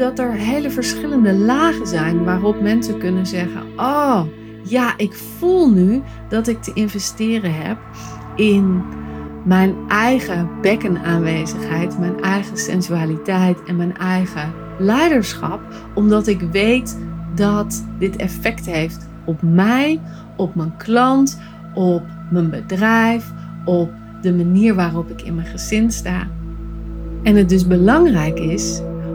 dat er hele verschillende lagen zijn waarop mensen kunnen zeggen: Oh, ja, ik voel nu dat ik te investeren heb in mijn eigen bekkenaanwezigheid, mijn eigen sensualiteit en mijn eigen leiderschap, omdat ik weet dat dit effect heeft op mij, op mijn klant, op mijn bedrijf, op de manier waarop ik in mijn gezin sta. En het dus belangrijk is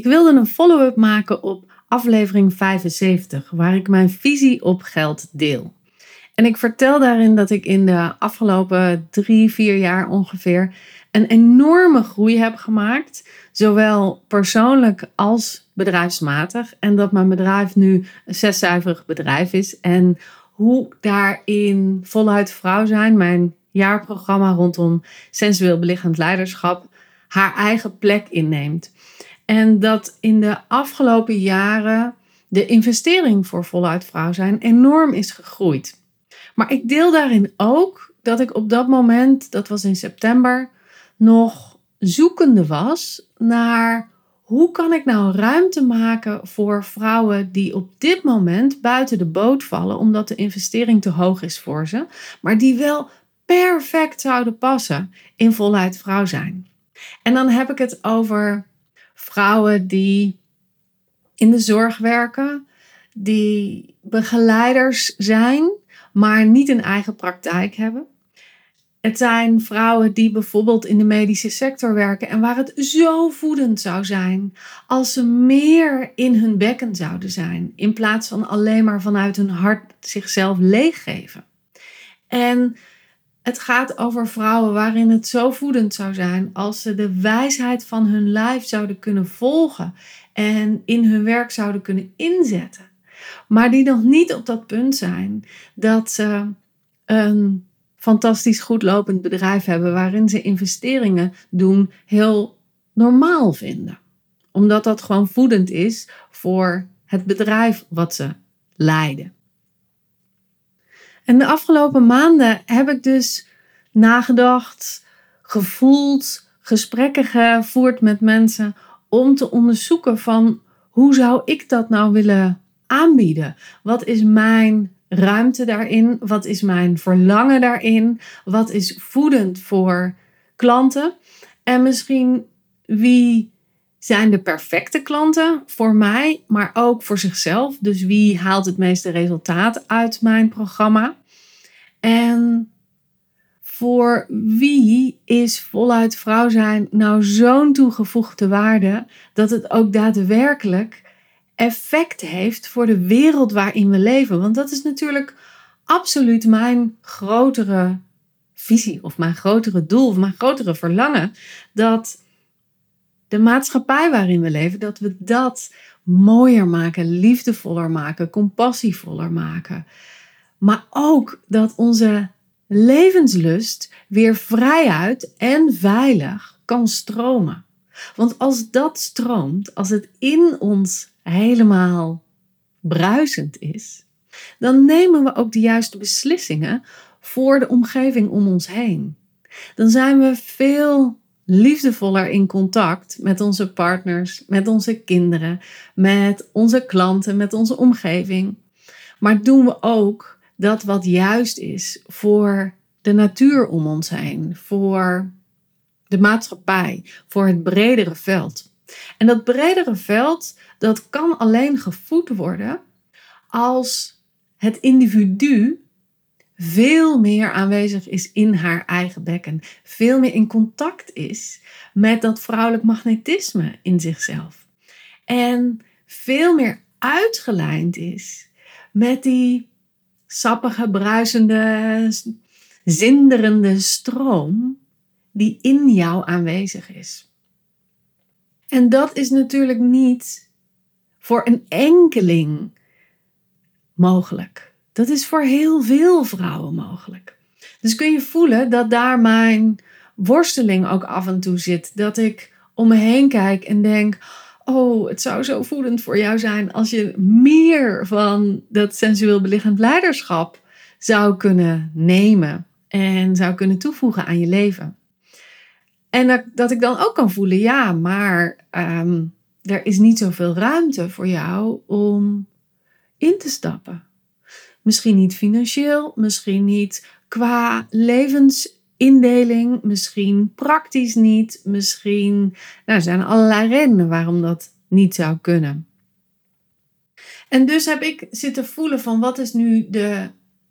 Ik wilde een follow-up maken op aflevering 75, waar ik mijn visie op geld deel. En ik vertel daarin dat ik in de afgelopen drie, vier jaar ongeveer een enorme groei heb gemaakt, zowel persoonlijk als bedrijfsmatig. En dat mijn bedrijf nu een zescijferig bedrijf is. En hoe daarin voluit vrouw zijn, mijn jaarprogramma rondom sensueel belichaamd leiderschap, haar eigen plek inneemt. En dat in de afgelopen jaren de investering voor voluit vrouw zijn enorm is gegroeid. Maar ik deel daarin ook dat ik op dat moment, dat was in september, nog zoekende was naar hoe kan ik nou ruimte maken voor vrouwen die op dit moment buiten de boot vallen omdat de investering te hoog is voor ze, maar die wel perfect zouden passen in voluit vrouw zijn. En dan heb ik het over vrouwen die in de zorg werken, die begeleiders zijn, maar niet een eigen praktijk hebben. Het zijn vrouwen die bijvoorbeeld in de medische sector werken en waar het zo voedend zou zijn als ze meer in hun bekken zouden zijn, in plaats van alleen maar vanuit hun hart zichzelf leeggeven. En het gaat over vrouwen waarin het zo voedend zou zijn als ze de wijsheid van hun lijf zouden kunnen volgen en in hun werk zouden kunnen inzetten. Maar die nog niet op dat punt zijn dat ze een fantastisch goed lopend bedrijf hebben waarin ze investeringen doen heel normaal vinden. Omdat dat gewoon voedend is voor het bedrijf wat ze leiden. En de afgelopen maanden heb ik dus nagedacht, gevoeld, gesprekken gevoerd met mensen om te onderzoeken van hoe zou ik dat nou willen aanbieden? Wat is mijn ruimte daarin? Wat is mijn verlangen daarin? Wat is voedend voor klanten? En misschien wie zijn de perfecte klanten voor mij, maar ook voor zichzelf? Dus wie haalt het meeste resultaat uit mijn programma? En voor wie is voluit vrouw zijn nou zo'n toegevoegde waarde dat het ook daadwerkelijk effect heeft voor de wereld waarin we leven? Want dat is natuurlijk absoluut mijn grotere visie of mijn grotere doel of mijn grotere verlangen. Dat de maatschappij waarin we leven, dat we dat mooier maken, liefdevoller maken, compassievoller maken. Maar ook dat onze levenslust weer vrijuit en veilig kan stromen. Want als dat stroomt, als het in ons helemaal bruisend is, dan nemen we ook de juiste beslissingen voor de omgeving om ons heen. Dan zijn we veel liefdevoller in contact met onze partners, met onze kinderen, met onze klanten, met onze omgeving. Maar doen we ook dat wat juist is voor de natuur om ons heen, voor de maatschappij, voor het bredere veld. En dat bredere veld, dat kan alleen gevoed worden als het individu veel meer aanwezig is in haar eigen bekken, veel meer in contact is met dat vrouwelijk magnetisme in zichzelf. En veel meer uitgelijnd is met die sappige, bruisende, zinderende stroom die in jou aanwezig is. En dat is natuurlijk niet voor een enkeling mogelijk. Dat is voor heel veel vrouwen mogelijk. Dus kun je voelen dat daar mijn worsteling ook af en toe zit. Dat ik om me heen kijk en denk: Oh, het zou zo voelend voor jou zijn als je meer van dat sensueel belichaamd leiderschap zou kunnen nemen en zou kunnen toevoegen aan je leven. En dat, ik dan ook kan voelen: ja, maar ehm, er is niet zoveel ruimte voor jou om in te stappen. Misschien niet financieel, misschien niet qua levensindeling, misschien praktisch niet, misschien. Nou, er zijn allerlei redenen waarom dat niet zou kunnen. En dus heb ik zitten voelen van wat is nu de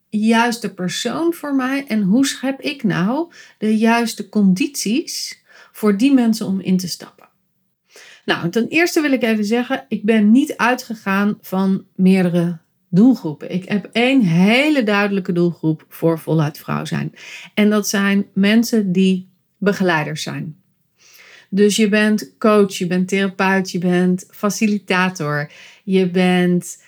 juiste persoon voor mij en hoe schep ik nou de juiste condities voor die mensen om in te stappen. Nou, ten eerste wil ik even zeggen, ik ben niet uitgegaan van meerdere doelgroepen. Ik heb één hele duidelijke doelgroep voor voluit vrouw zijn. En dat zijn mensen die begeleiders zijn. Dus je bent coach, je bent therapeut, je bent facilitator, je bent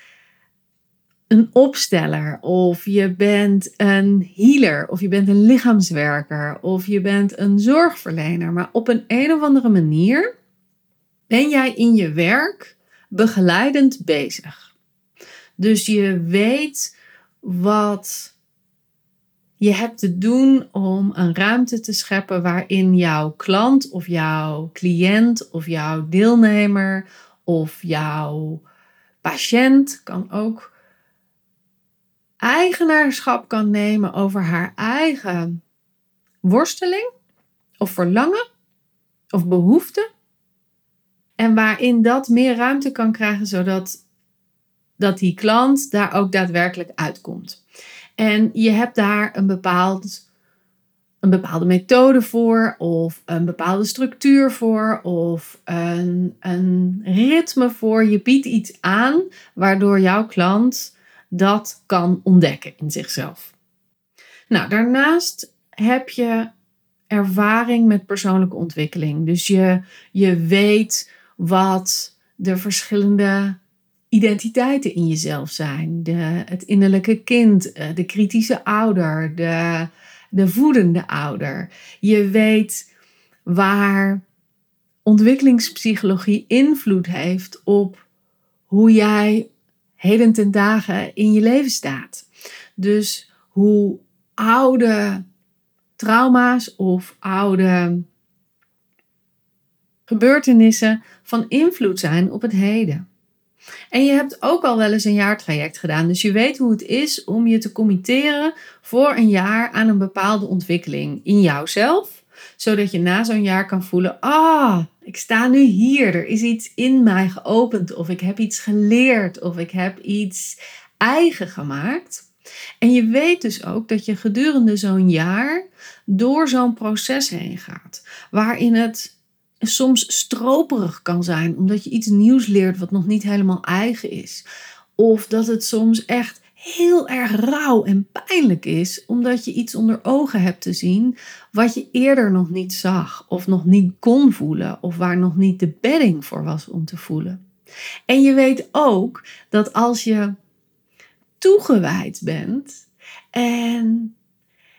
een opsteller of je bent een healer of je bent een lichaamswerker of je bent een zorgverlener. Maar op een een of andere manier ben jij in je werk begeleidend bezig. Dus je weet wat je hebt te doen om een ruimte te scheppen waarin jouw klant of jouw cliënt of jouw deelnemer of jouw patiënt kan ook eigenaarschap kan nemen over haar eigen worsteling of verlangen of behoefte. En waarin dat meer ruimte kan krijgen, zodat dat die klant daar ook daadwerkelijk uitkomt. En je hebt daar een, bepaald, een bepaalde methode voor, of een bepaalde structuur voor, of een, een ritme voor. Je biedt iets aan waardoor jouw klant dat kan ontdekken in zichzelf. Nou, daarnaast heb je ervaring met persoonlijke ontwikkeling. Dus je, je weet wat de verschillende identiteiten in jezelf zijn. De, het innerlijke kind, eh, de kritische ouder, de, de voedende ouder. Je weet waar ontwikkelingspsychologie invloed heeft op hoe jij heden ten dagen in je leven staat. Dus hoe oude trauma's of oude gebeurtenissen van invloed zijn op het heden. En je hebt ook al wel eens een jaartraject gedaan, dus je weet hoe het is om je te committeren voor een jaar aan een bepaalde ontwikkeling in jouzelf, zodat je na zo'n jaar kan voelen: ah, ik sta nu hier, er is iets in mij geopend, of ik heb iets geleerd, of ik heb iets eigen gemaakt. En je weet dus ook dat je gedurende zo'n jaar door zo'n proces heen gaat, waarin het soms stroperig kan zijn, omdat je iets nieuws leert wat nog niet helemaal eigen is. Of dat het soms echt heel erg rauw en pijnlijk is, omdat je iets onder ogen hebt te zien wat je eerder nog niet zag, of nog niet kon voelen, of waar nog niet de bedding voor was om te voelen. En je weet ook dat als je toegewijd bent en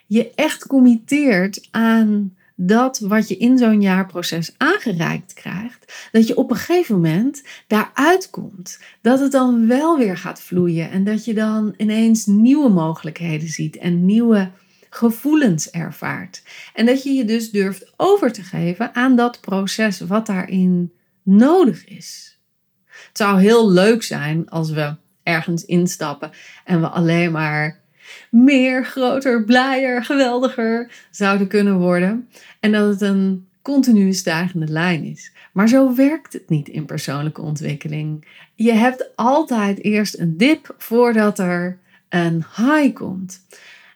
je echt committeert aan dat wat je in zo'n jaarproces aangereikt krijgt, dat je op een gegeven moment daaruit komt. Dat het dan wel weer gaat vloeien en dat je dan ineens nieuwe mogelijkheden ziet en nieuwe gevoelens ervaart. En dat je je dus durft over te geven aan dat proces wat daarin nodig is. Het zou heel leuk zijn als we ergens instappen en we alleen maar meer, groter, blijer, geweldiger zouden kunnen worden. En dat het een continue stijgende lijn is. Maar zo werkt het niet in persoonlijke ontwikkeling. Je hebt altijd eerst een dip voordat er een high komt.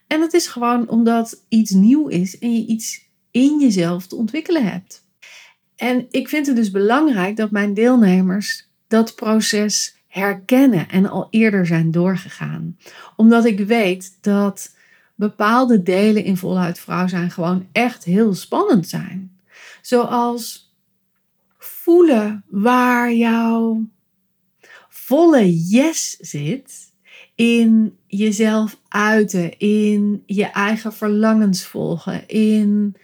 En dat is gewoon omdat iets nieuw is en je iets in jezelf te ontwikkelen hebt. En ik vind het dus belangrijk dat mijn deelnemers dat proces herkennen en al eerder zijn doorgegaan. Omdat ik weet dat bepaalde delen in voluit vrouw zijn gewoon echt heel spannend zijn. Zoals voelen waar jouw volle yes zit in jezelf uiten, in je eigen verlangens volgen, in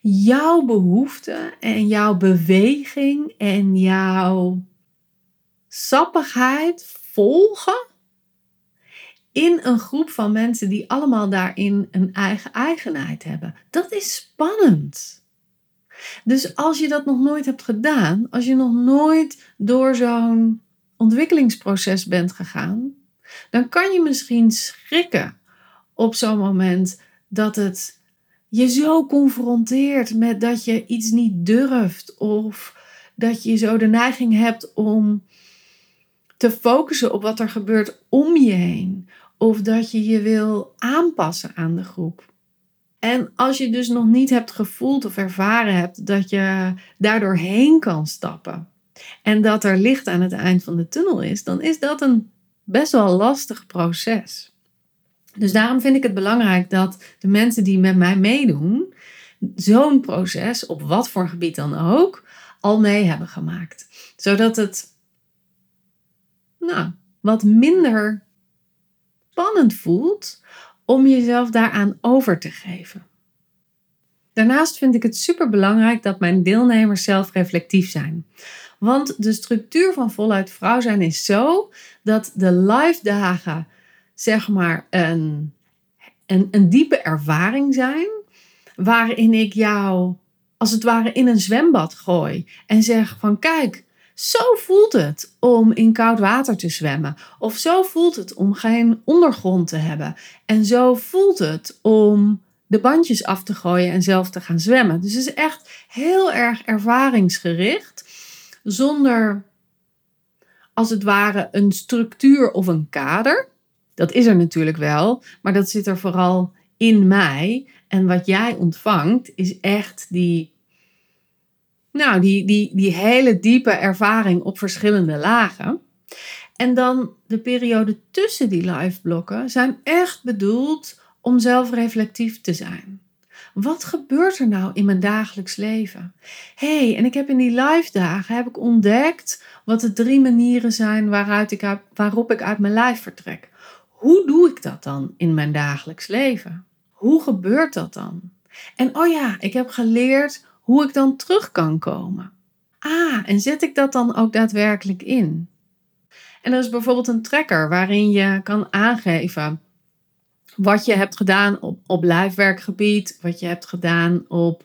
jouw behoeften en jouw beweging en jouw sappigheid volgen in een groep van mensen die allemaal daarin een eigen eigenheid hebben. Dat is spannend. Dus als je dat nog nooit hebt gedaan, als je nog nooit door zo'n ontwikkelingsproces bent gegaan, dan kan je misschien schrikken op zo'n moment dat het je zo confronteert met dat je iets niet durft of dat je zo de neiging hebt om te focussen op wat er gebeurt om je heen of dat je je wil aanpassen aan de groep. En als je dus nog niet hebt gevoeld of ervaren hebt dat je daardoor heen kan stappen en dat er licht aan het eind van de tunnel is, dan is dat een best wel lastig proces. Dus daarom vind ik het belangrijk dat de mensen die met mij meedoen, zo'n proces, op wat voor gebied dan ook, al mee hebben gemaakt. Zodat het nou, wat minder spannend voelt om jezelf daaraan over te geven. Daarnaast vind ik het super belangrijk dat mijn deelnemers zelf reflectief zijn. Want de structuur van voluit vrouw zijn is zo dat de live dagen zeg maar een, een, een diepe ervaring zijn. Waarin ik jou als het ware in een zwembad gooi. En zeg van kijk, zo voelt het om in koud water te zwemmen. Of zo voelt het om geen ondergrond te hebben. En zo voelt het om de bandjes af te gooien en zelf te gaan zwemmen. Dus het is echt heel erg ervaringsgericht. Zonder als het ware een structuur of een kader. Dat is er natuurlijk wel, maar dat zit er vooral in mij. En wat jij ontvangt is echt die, nou, die, die, die hele diepe ervaring op verschillende lagen. En dan de periode tussen die live blokken zijn echt bedoeld om zelfreflectief te zijn. Wat gebeurt er nou in mijn dagelijks leven? hey, en ik heb in die live dagen heb ik ontdekt wat de drie manieren zijn waaruit ik, waarop ik uit mijn lijf vertrek. Hoe doe ik dat dan in mijn dagelijks leven? Hoe gebeurt dat dan? En oh ja, ik heb geleerd hoe ik dan terug kan komen. Ah, en zet ik dat dan ook daadwerkelijk in? En dat is bijvoorbeeld een tracker waarin je kan aangeven wat je hebt gedaan op, op lijfwerkgebied, wat je hebt gedaan op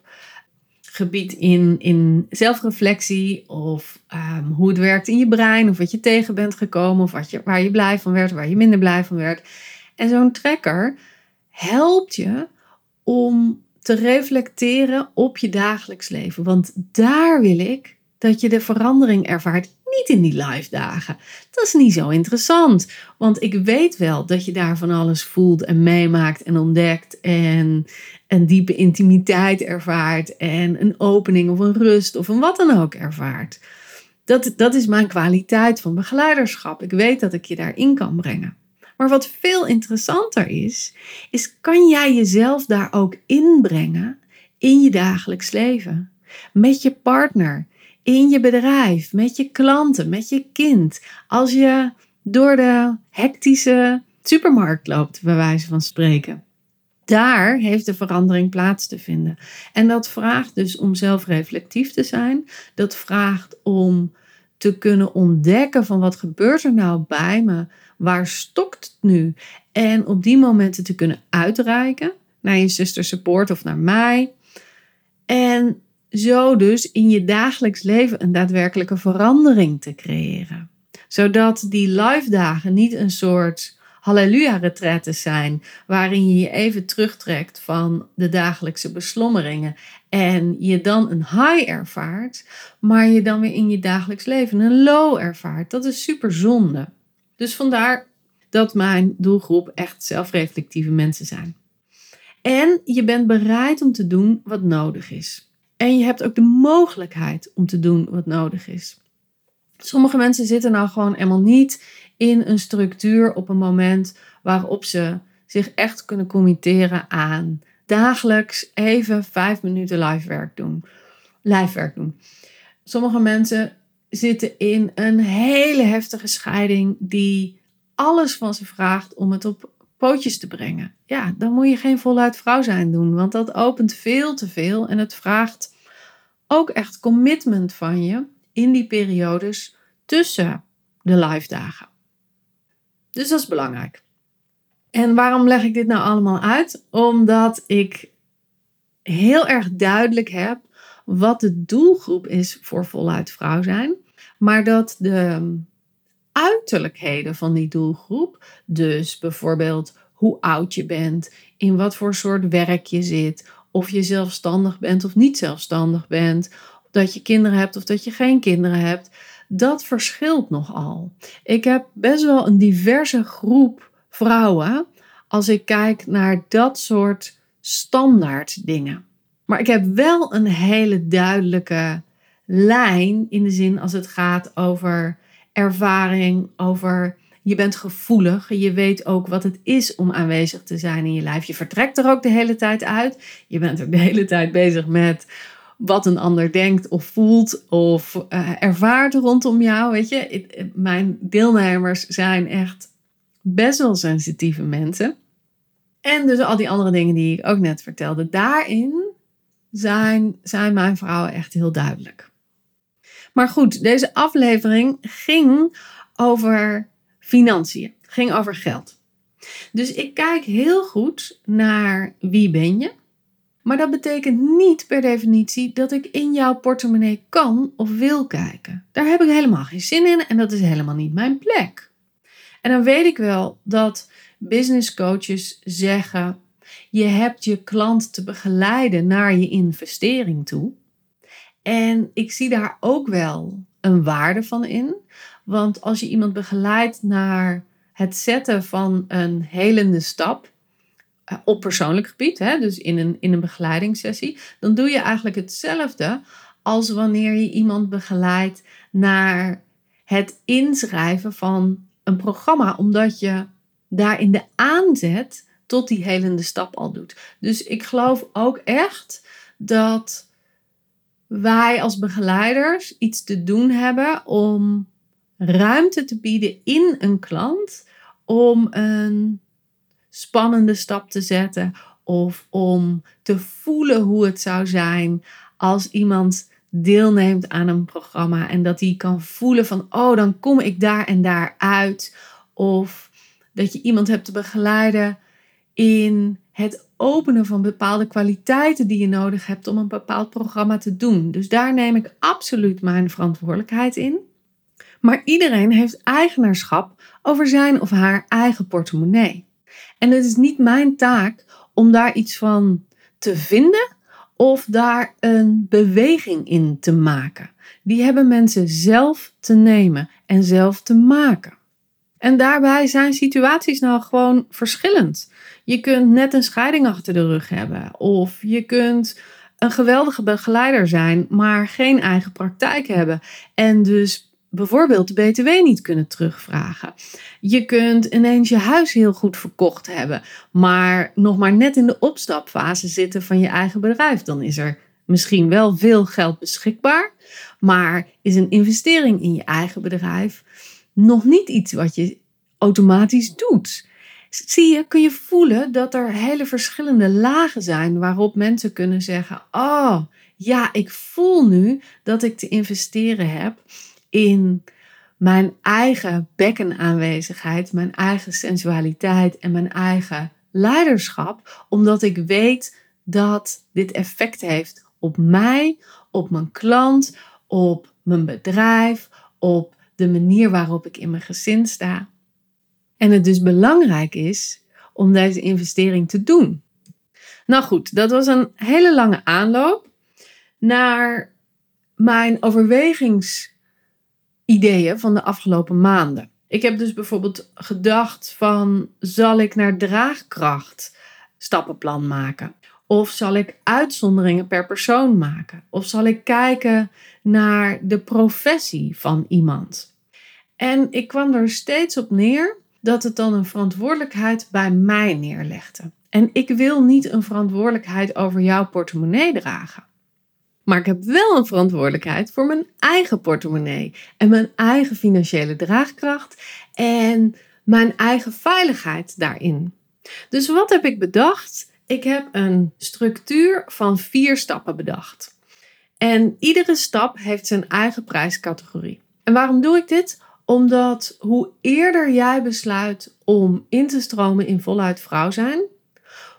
gebied in, in zelfreflectie of ehm, hoe het werkt in je brein of wat je tegen bent gekomen of wat je, waar je blij van werd, waar je minder blij van werd. En zo'n tracker helpt je om te reflecteren op je dagelijks leven. Want daar wil ik dat je de verandering ervaart niet in die live dagen. Dat is niet zo interessant. Want ik weet wel dat je daar van alles voelt en meemaakt en ontdekt. En een diepe intimiteit ervaart. En een opening of een rust of een wat dan ook ervaart. Dat, dat is mijn kwaliteit van begeleiderschap. Ik weet dat ik je daarin kan brengen. Maar wat veel interessanter is, is kan jij jezelf daar ook inbrengen in je dagelijks leven? Met je partner, in je bedrijf, met je klanten, met je kind. Als je door de hectische supermarkt loopt, bij wijze van spreken. Daar heeft de verandering plaats te vinden. En dat vraagt dus om zelfreflectief te zijn. Dat vraagt om te kunnen ontdekken van wat gebeurt er nou bij me? Waar stokt het nu? En op die momenten te kunnen uitreiken naar je zuster support of naar mij. En zo dus in je dagelijks leven een daadwerkelijke verandering te creëren. Zodat die live dagen niet een soort halleluja-retretes zijn, waarin je je even terugtrekt van de dagelijkse beslommeringen en je dan een high ervaart, maar je dan weer in je dagelijks leven een low ervaart. Dat is super zonde. Dus vandaar dat mijn doelgroep echt zelfreflectieve mensen zijn. En je bent bereid om te doen wat nodig is. En je hebt ook de mogelijkheid om te doen wat nodig is. Sommige mensen zitten nou gewoon helemaal niet in een structuur op een moment waarop ze zich echt kunnen committeren aan dagelijks even vijf minuten live werk doen. Live werk doen. Sommige mensen zitten in een hele heftige scheiding die alles van ze vraagt om het op pootjes te brengen. Ja, dan moet je geen voluit vrouw zijn doen, want dat opent veel te veel en het vraagt ook echt commitment van je in die periodes tussen de live dagen. Dus dat is belangrijk. En waarom leg ik dit nou allemaal uit? Omdat ik heel erg duidelijk heb wat de doelgroep is voor voluit vrouw zijn. Maar dat de uiterlijkheden van die doelgroep, dus bijvoorbeeld hoe oud je bent, in wat voor soort werk je zit, of je zelfstandig bent of niet zelfstandig bent, dat je kinderen hebt of dat je geen kinderen hebt, dat verschilt nogal. Ik heb best wel een diverse groep vrouwen als ik kijk naar dat soort standaard dingen. Maar ik heb wel een hele duidelijke lijn in de zin als het gaat over ervaring, over je bent gevoelig. Je weet ook wat het is om aanwezig te zijn in je lijf. Je vertrekt er ook de hele tijd uit. Je bent ook de hele tijd bezig met wat een ander denkt of voelt of uh, ervaart rondom jou. Weet je, mijn deelnemers zijn echt best wel sensitieve mensen. En dus al die andere dingen die ik ook net vertelde. Daarin zijn, zijn mijn vrouwen echt heel duidelijk. Maar goed, deze aflevering ging over financiën, ging over geld. Dus ik kijk heel goed naar wie ben je. Maar dat betekent niet per definitie dat ik in jouw portemonnee kan of wil kijken. Daar heb ik helemaal geen zin in en dat is helemaal niet mijn plek. En dan weet ik wel dat business coaches zeggen: je hebt je klant te begeleiden naar je investering toe. En ik zie daar ook wel een waarde van in. Want als je iemand begeleidt naar het zetten van een helende stap eh, op persoonlijk gebied, hè, dus in een, in een begeleidingssessie, dan doe je eigenlijk hetzelfde als wanneer je iemand begeleidt naar het inschrijven van een programma, omdat je daar in de aanzet tot die helende stap al doet. Dus ik geloof ook echt dat wij als begeleiders iets te doen hebben om ruimte te bieden in een klant om een spannende stap te zetten of om te voelen hoe het zou zijn als iemand deelneemt aan een programma en dat hij kan voelen van oh dan kom ik daar en daar uit. Of dat je iemand hebt te begeleiden in het openen van bepaalde kwaliteiten die je nodig hebt om een bepaald programma te doen. Dus daar neem ik absoluut mijn verantwoordelijkheid in. Maar iedereen heeft eigenaarschap over zijn of haar eigen portemonnee. En het is niet mijn taak om daar iets van te vinden of daar een beweging in te maken. Die hebben mensen zelf te nemen en zelf te maken. En daarbij zijn situaties nou gewoon verschillend. Je kunt net een scheiding achter de rug hebben. Of je kunt een geweldige begeleider zijn, maar geen eigen praktijk hebben. En dus bijvoorbeeld de BTW niet kunnen terugvragen. Je kunt ineens je huis heel goed verkocht hebben, maar nog maar net in de opstapfase zitten van je eigen bedrijf. Dan is er misschien wel veel geld beschikbaar, maar is een investering in je eigen bedrijf nog niet iets wat je automatisch doet. Zie je, kun je voelen dat er hele verschillende lagen zijn waarop mensen kunnen zeggen: Oh, ja, ik voel nu dat ik te investeren heb in mijn eigen bekkenaanwezigheid, mijn eigen sensualiteit en mijn eigen leiderschap, omdat ik weet dat dit effect heeft op mij, op mijn klant, op mijn bedrijf, op de manier waarop ik in mijn gezin sta. En het dus belangrijk is om deze investering te doen. Nou goed, dat was een hele lange aanloop naar mijn overwegingsideeën van de afgelopen maanden. Ik heb dus bijvoorbeeld gedacht van zal ik naar draagkracht stappenplan maken? Of zal ik uitzonderingen per persoon maken? Of zal ik kijken naar de professie van iemand? En ik kwam er steeds op neer dat het dan een verantwoordelijkheid bij mij neerlegde. En ik wil niet een verantwoordelijkheid over jouw portemonnee dragen. Maar ik heb wel een verantwoordelijkheid voor mijn eigen portemonnee en mijn eigen financiële draagkracht en mijn eigen veiligheid daarin. Dus wat heb ik bedacht? Ik heb een structuur van vier stappen bedacht. En iedere stap heeft zijn eigen prijscategorie. En waarom doe ik dit? Omdat hoe eerder jij besluit om in te stromen in voluit vrouw zijn,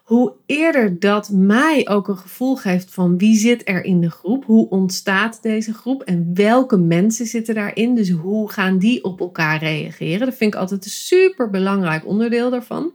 hoe eerder dat mij ook een gevoel geeft van wie zit er in de groep, hoe ontstaat deze groep en welke mensen zitten daarin, dus hoe gaan die op elkaar reageren. Dat vind ik altijd een super belangrijk onderdeel daarvan.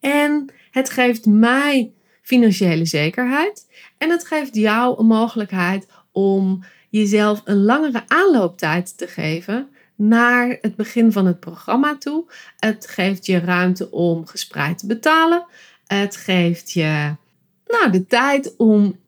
En het geeft mij financiële zekerheid en het geeft jou een mogelijkheid om jezelf een langere aanlooptijd te geven naar het begin van het programma toe. Het geeft je ruimte om gespreid te betalen. Het geeft je nou, de tijd om,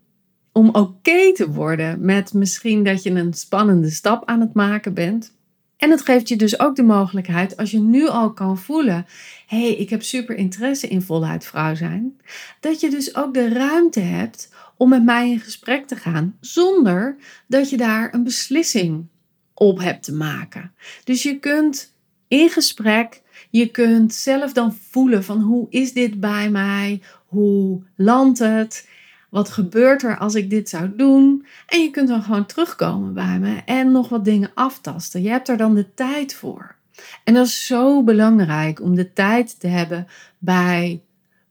om oké te worden met misschien dat je een spannende stap aan het maken bent. En het geeft je dus ook de mogelijkheid, als je nu al kan voelen: hé, hey, ik heb super interesse in voluit vrouw zijn, dat je dus ook de ruimte hebt om met mij in gesprek te gaan, zonder dat je daar een beslissing op hebt te maken. Dus je kunt in gesprek, je kunt zelf dan voelen van hoe is dit bij mij? Hoe landt het? Wat gebeurt er als ik dit zou doen? En je kunt dan gewoon terugkomen bij me en nog wat dingen aftasten. Je hebt er dan de tijd voor. En dat is zo belangrijk om de tijd te hebben bij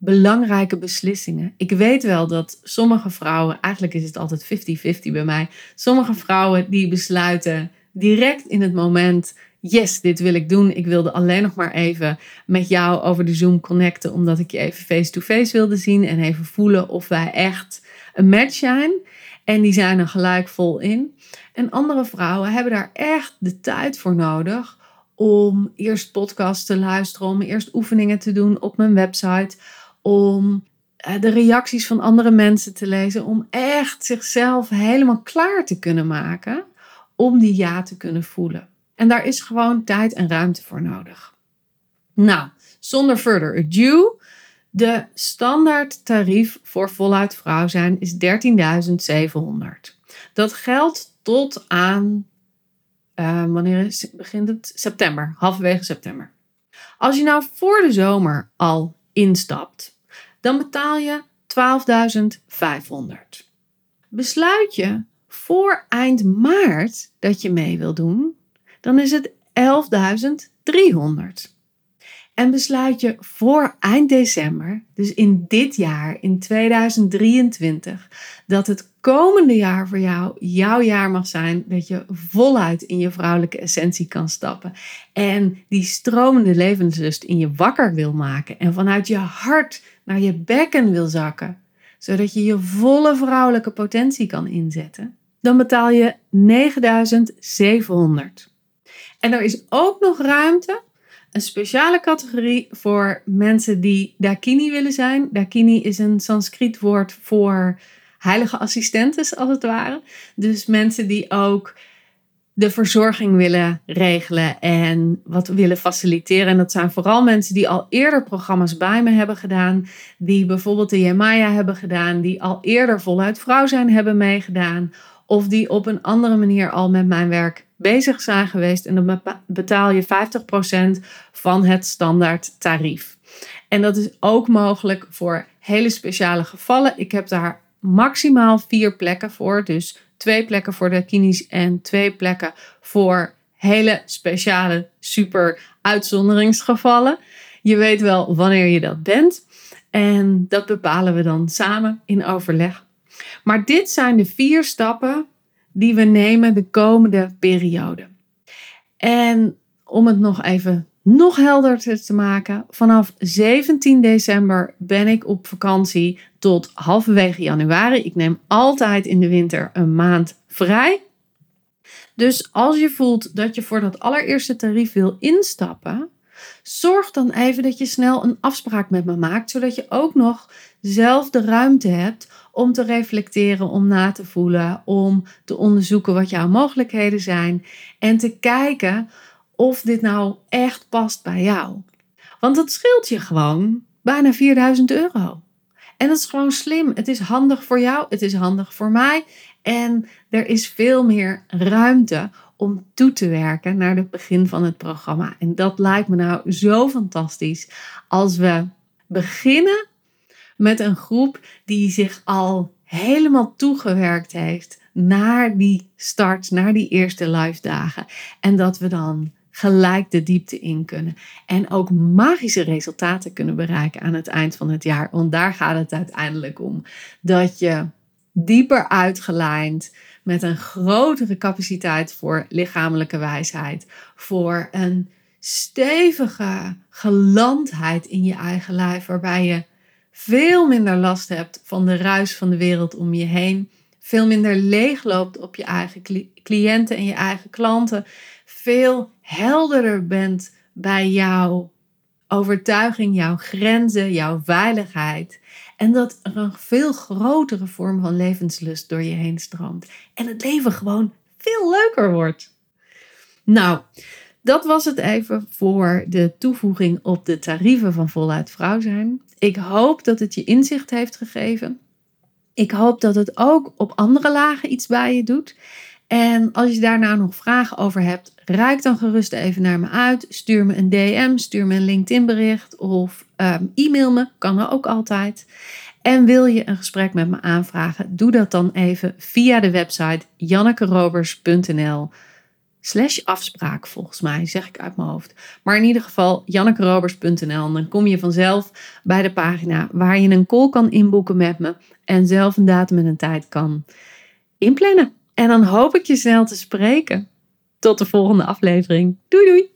belangrijke beslissingen. Ik weet wel dat sommige vrouwen, eigenlijk is het altijd 50-50 bij mij, sommige vrouwen die besluiten direct in het moment, yes, dit wil ik doen. Ik wilde alleen nog maar even met jou over de Zoom connecten, omdat ik je even face-to-face wilde zien en even voelen of wij echt een match zijn. En die zijn er gelijk vol in. En andere vrouwen hebben daar echt de tijd voor nodig om eerst podcasts te luisteren, om eerst oefeningen te doen op mijn website, om eh, de reacties van andere mensen te lezen, om echt zichzelf helemaal klaar te kunnen maken om die ja te kunnen voelen. En daar is gewoon tijd en ruimte voor nodig. Nou, zonder further de standaard tarief voor voluit vrouw zijn is 13.700. Dat geldt tot aan, uh, wanneer is, begint het? September, halverwege september. Als je nou voor de zomer al instapt, dan betaal je 12.500. Besluit je voor eind maart dat je mee wil doen, dan is het 11.300. En besluit je voor eind december, dus in dit jaar, in 2023, dat het komende jaar voor jou jouw jaar mag zijn, dat je voluit in je vrouwelijke essentie kan stappen en die stromende levenslust in je wakker wil maken en vanuit je hart naar je bekken wil zakken, zodat je je volle vrouwelijke potentie kan inzetten dan betaal je 9700. En er is ook nog ruimte, een speciale categorie voor mensen die dakini willen zijn. Dakini is een Sanskriet woord voor heilige assistentes, als het ware. Dus mensen die ook de verzorging willen regelen en wat willen faciliteren. En dat zijn vooral mensen die al eerder programma's bij me hebben gedaan, die bijvoorbeeld de Yemaya hebben gedaan, die al eerder voluit vrouw zijn hebben meegedaan of die op een andere manier al met mijn werk bezig zijn geweest. En dan betaal je 50% van het standaard tarief. En dat is ook mogelijk voor hele speciale gevallen. Ik heb daar maximaal vier plekken voor. Dus twee plekken voor de kinies en twee plekken voor hele speciale, super uitzonderingsgevallen. Je weet wel wanneer je dat bent. En dat bepalen we dan samen in overleg. Maar dit zijn de vier stappen die we nemen de komende periode. En om het nog even nog helderder te maken, vanaf 17 december ben ik op vakantie tot halverwege januari. Ik neem altijd in de winter een maand vrij. Dus als je voelt dat je voor dat allereerste tarief wil instappen, zorg dan even dat je snel een afspraak met me maakt, zodat je ook nog zelf de ruimte hebt om te reflecteren, om na te voelen, om te onderzoeken wat jouw mogelijkheden zijn en te kijken of dit nou echt past bij jou. Want dat scheelt je gewoon bijna 4000 euro. En dat is gewoon slim. Het is handig voor jou, het is handig voor mij. En er is veel meer ruimte om toe te werken naar het begin van het programma. En dat lijkt me nou zo fantastisch als we beginnen met een groep die zich al helemaal toegewerkt heeft naar die start, naar die eerste live dagen. En dat we dan gelijk de diepte in kunnen. En ook magische resultaten kunnen bereiken aan het eind van het jaar. Want daar gaat het uiteindelijk om. Dat je dieper uitgelijnd met een grotere capaciteit voor lichamelijke wijsheid. Voor een stevige gelandheid in je eigen lijf. Waarbij je veel minder last hebt van de ruis van de wereld om je heen. Veel minder leegloopt op je eigen cliënten en je eigen klanten. Veel helderder bent bij jouw overtuiging, jouw grenzen, jouw veiligheid. En dat er een veel grotere vorm van levenslust door je heen stroomt. En het leven gewoon veel leuker wordt. Nou, dat was het even voor de toevoeging op de tarieven van voluit vrouw zijn. Ik hoop dat het je inzicht heeft gegeven. Ik hoop dat het ook op andere lagen iets bij je doet. En als je daar nou nog vragen over hebt, reik dan gerust even naar me uit. Stuur me een DM, stuur me een LinkedIn bericht of um, e-mail me, kan er ook altijd. En wil je een gesprek met me aanvragen, doe dat dan even via de website jannekerobers.nl slash afspraak volgens mij, zeg ik uit mijn hoofd. Maar in ieder geval jannekerobers.nl dan kom je vanzelf bij de pagina waar je een call kan inboeken met me en zelf een datum en een tijd kan inplannen. En dan hoop ik je snel te spreken. Tot de volgende aflevering. Doei doei!